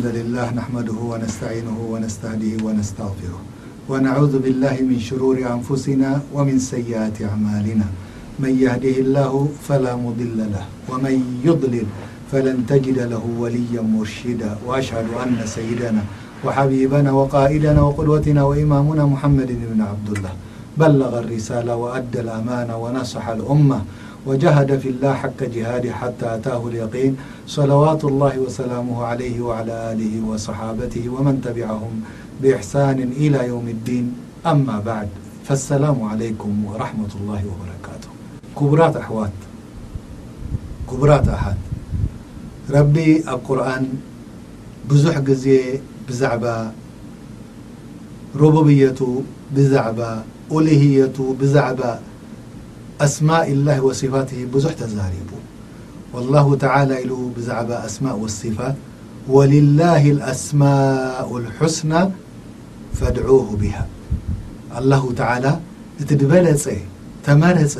حذ لله نحمده ونستعينه ونستهده ونستغفره ونعوذ بالله من شرور أنفسنا ومن سيئات أعمالنا من يهده الله فلا مضل له ومن يضلل فلن تجد له وليا مرشدا وأشهد أن سيدنا وحبيبنا وقائدنا وقدوتنا وإمامنا محمد بن عبد الله بلغ الرسالة وأدى الأمان ونصح الأمة وجهد في الله حك جهاده حتى أتاه اليقين صلوات الله وسلامه عليه وعلى آله وصحابته ومن تبعهم بإحسان إلى يوم الدين أما بعد فالسلام عليكم ورحمة الله وبركاته كبرأحو كبرات أحات ربي اب قرآن بزح جزي بزعبة ربوبية بزعب ليهية بزعب أسماء الله وصفاته بዙح تزرب والله تعالى ل بዛع أسماء والصفا ولله الأسماء الحسنى فدعوه بها الله تعالى እت በፀ تمرፀ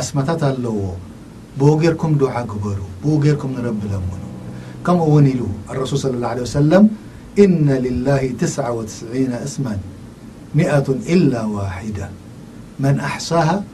أسمታت الዎ ب جركم دع كበሩ ب ركم نرب لمن كمኡ ውن ل الرسل صى الله عليه وسلم إن لله اسما 1ة إلا واحدة من أحساها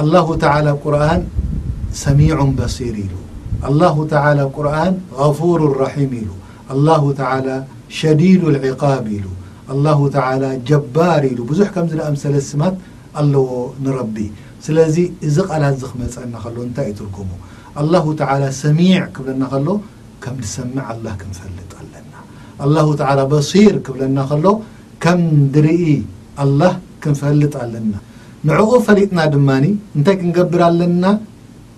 ኣላሁ ተዓላ ኣብ ቁርኣን ሰሚዑን በሲር ኢሉ። ኣላሁ ተዓላ ኣብ ቁርኣን ገፉሩን ረሒም ኢሉ። ኣላሁ ተዓላ ሸዲዱል ዒቃብ ኢሉ። ኣላሁ ተዓላ ጀባር ኢሉ። ብዙሕ ከምዚ ዝኣምሰለ ስማት ኣለዎ ንረቢ። ስለዚ እዚ ቃላት እዚ ክመጸና ከሎ እንታይ እዩ ትርጉሙ? ኣላሁ ተዓላ ሰሚዕ ክብለና ከሎ ከም ዝሰምዕ ኣላህ ክንፈልጥ ኣለና። ኣላሁ ተዓላ በሲር ክብለና ከሎ ከም ድርኢ ኣላህ ክንፈልጥ ኣለና ንዕኡ ፈሊጥና ድማ እንታይ ክንገብር ኣለና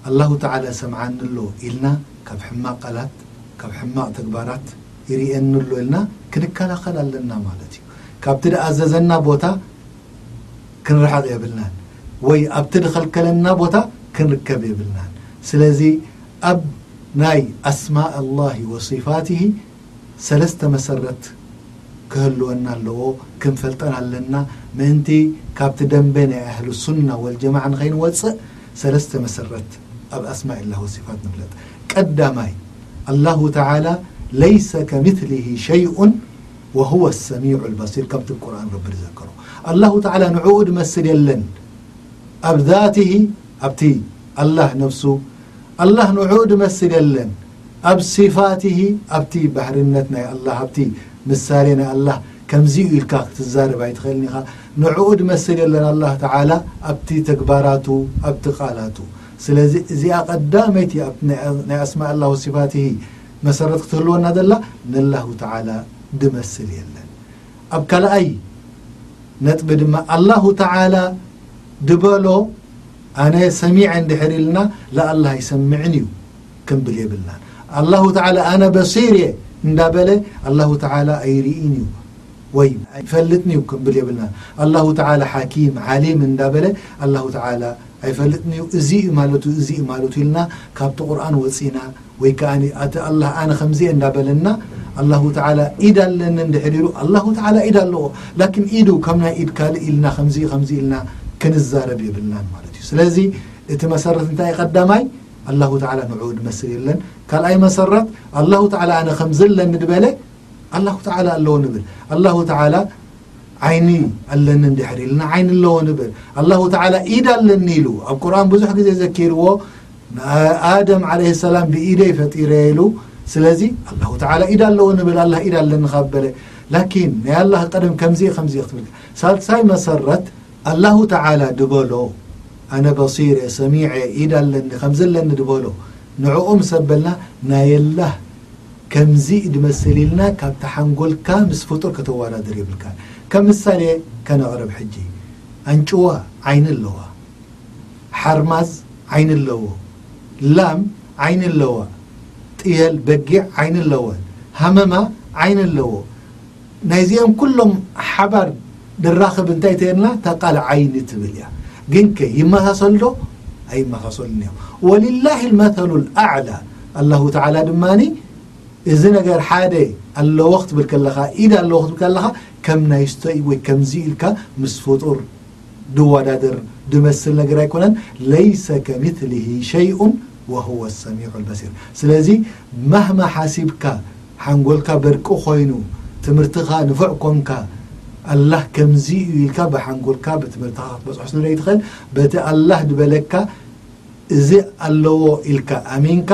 ኣላሁ ተዓላ ይሰምዓኒ ኣሎ ኢልና ካብ ሕማቅ ቃላት ካብ ሕማቅ ተግባራት ይርእየኒ ኣሎ ኢልና ክንከላኸል ኣለና ማለት እዩ ካብቲ ድኣዘዘና ቦታ ክንርሕቅ የብልናን ወይ ኣብቲ ድኸልከለና ቦታ ክንርከብ የብልናን ስለዚ ኣብ ናይ ኣስማእ ኣላሂ ወሲፋትሂ ሰለስተ መሰረት ክህልወና ኣለዎ ክንፈልጠን ኣለና ምእንቲ ካብቲ ደንበ ናይ ኣህሉ ሱና ወልጀማዓ ንኸይንወጽእ ሰለስተ መሰረት ኣብ ኣስማኢላህ ወሲፋት ንፍለጥ ቀዳማይ ኣላሁ ተዓላ ለይሰ ከሚትሊሂ ሸይኡን ወሁወ ሰሚዑ ልበሲር ከምቲ ብ ቁርን ረቢ ዝዘከሮ ኣላሁ ተዓላ ንዕኡ ድመስል የለን ኣብ ዛትሂ ኣብቲ ኣላህ ነፍሱ ኣላህ ንዕኡ ድመስል የለን ኣብ ሲፋቲሂ ኣብቲ ባህርነት ናይ ኣላህ ኣብቲ ምሳሌ ናይ ኣላህ ከምዚ እዩ ኢልካ ክትዛረብ ኣይትኽእልን ኢኻ ንዕኡ ድመስል የለን ኣላህ ተዓላ ኣብቲ ተግባራቱ ኣብቲ ቃላቱ ስለዚ እዚኣ ቀዳመይቲ ኣብ ናይ ኣስማእ ኣላህ ወሲፋቲሂ መሰረት ክትህልወና ዘላ ነላሁ ተዓላ ድመስል የለን ኣብ ካልኣይ ነጥቢ ድማ ኣላሁ ተዓላ ድበሎ ኣነ ሰሚዐ እንድሕር ኢልና ለኣላህ ኣይሰምዕን እዩ ክንብል የብልናን ኣላሁ ተዓላ ኣነ በሲር እየ እንዳበለ ኣላሁ ተዓላ ኣይሪኢን እዩ ወይ ኣይፈልጥን እዩ ክንብል የብልናን ኣላሁ ተዓላ ሓኪም ዓሊም እንዳበለ ኣላሁ ተዓላ ኣይፈልጥን እዩ እዚ እዩ ማለቱ እዚ እዩ ማለቱ ኢልና ካብቲ ቁርኣን ወፂና ወይ ከዓ ኣቲ ኣላህ ኣነ ከምዚ እየ እንዳበለና ኣላሁ ተዓላ ኢድ ኣለኒ እንድሕር ኢሉ ኣላሁ ተዓላ ኢድ ኣለዎ ላኪን ኢዱ ከም ናይ ኢድ ካልእ ኢልና ከምዚ ከምዚ ኢልና ክንዛረብ የብልናን ማለት እዩ ስለዚ እቲ መሰረት እንታይ እዩ ቀዳማይ ኣላሁ ተዓላ ንዕኡ ድመስል የለን። ካልኣይ መሰረት፣ ኣላሁ ተዓላ ኣነ ከምዚ ኣለኒ ድበለ ኣላሁ ተዓላ ኣለዎ ንብል። ኣላሁ ተዓላ ዓይኒ ኣለኒ እንድሕር ኢልና ዓይኒ ኣለዎ ንብል። ኣላሁ ተዓላ ኢድ ኣለኒ ኢሉ ኣብ ቁርኣን ብዙሕ ግዜ ዘኪርዎ ንኣደም ዓለይሂ ሰላም ብኢደይ ፈጢረ ኢሉ ስለዚ ኣላሁ ተዓላ ኢድ ኣለዎ ንብል ኣላህ ኢድ ኣለኒ ካብ በለ ላኪን ናይ ኣላህ ቀደም ከምዚ ከምዚ ክትብል ሳልሳይ መሰረት ኣላሁ ተዓላ ድበሎ ኣነ በሲር'የ ሰሚዕ'የ ኢድ ኣለኒ ከምዚ ኣለኒ ድበሎ ንዕኡ ምስ ኣበልና ናየላህ ከምዚ ድመስል ኢልና ካብቲ ሓንጎልካ ምስ ፍጡር ከተዋዳድር የብልካን ከም ምሳሌ ከነቕርብ ሕጂ ኣንጭዋ ዓይኒ ኣለዋ ሓርማዝ ዓይኒ ኣለዎ ላም ዓይኒ ኣለዋ ጥየል በጊዕ ዓይኒ ኣለወን ሃመማ ዓይኒ ኣለዎ ናይዚኦም ኩሎም ሓባር ደራኽብ እንታይ ተየልና እታ ቃል ዓይኒ ትብል እያ ግንከ ይመሳሰሉ ዶ ኣይመሳሰሉን እዮም ወሊላሂ ልመተሉ ልኣዕላ ኣላሁ ተዓላ ድማ እዚ ነገር ሓደ ኣለዎ ክትብል ከለኻ ኢድ ኣለዎ ክትብል ከለኻ ከም ናይ ስተይ ወይ ከምዚ ኢልካ ምስ ፍጡር ድወዳደር ድመስል ነገር ኣይኮነን ለይሰ ከምትልሂ ሸይኡን ወህወ ሰሚዑ ልበሲር ስለዚ ማህማ ሓሲብካ ሓንጎልካ በርቂ ኮይኑ ትምህርትኻ ንፉዕ ኮንካ ኣላህ ከምዚ እዩ ኢልካ ብሓንጎልካ ብትምህርትኻ ክትበጽሖ ስለ ዘይትኽእል በቲ ኣላህ ድበለካ እዚ ኣለዎ ኢልካ ኣሚንካ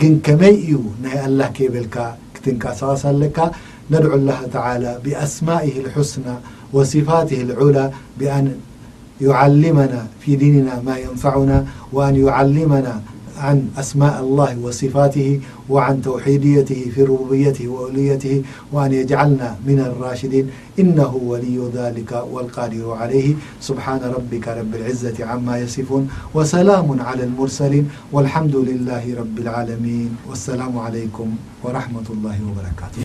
ግን ከመይ እዩ ናይ ኣላህ ከይበልካ ክትንቃሳቐስ ኣለካ ነድዑ ላህ ተዓላ ብኣስማኢህ ልሑስና ወሲፋቲህ ልዑላ ብኣን يعلمنا في ديننا ما ينفعنا وأن يعلمنا عن أسماء الله وصفاته وعن توحيديته في ربوبيته وأوليته وأن يجعلنا من الراشدين إنه ولي ذلك والقادر عليه سبحان ربك رب العزة عما يصفون وسلام على المرسلين والحمد لله رب العالمين والسلام عليكم ورحمة الله وبركاته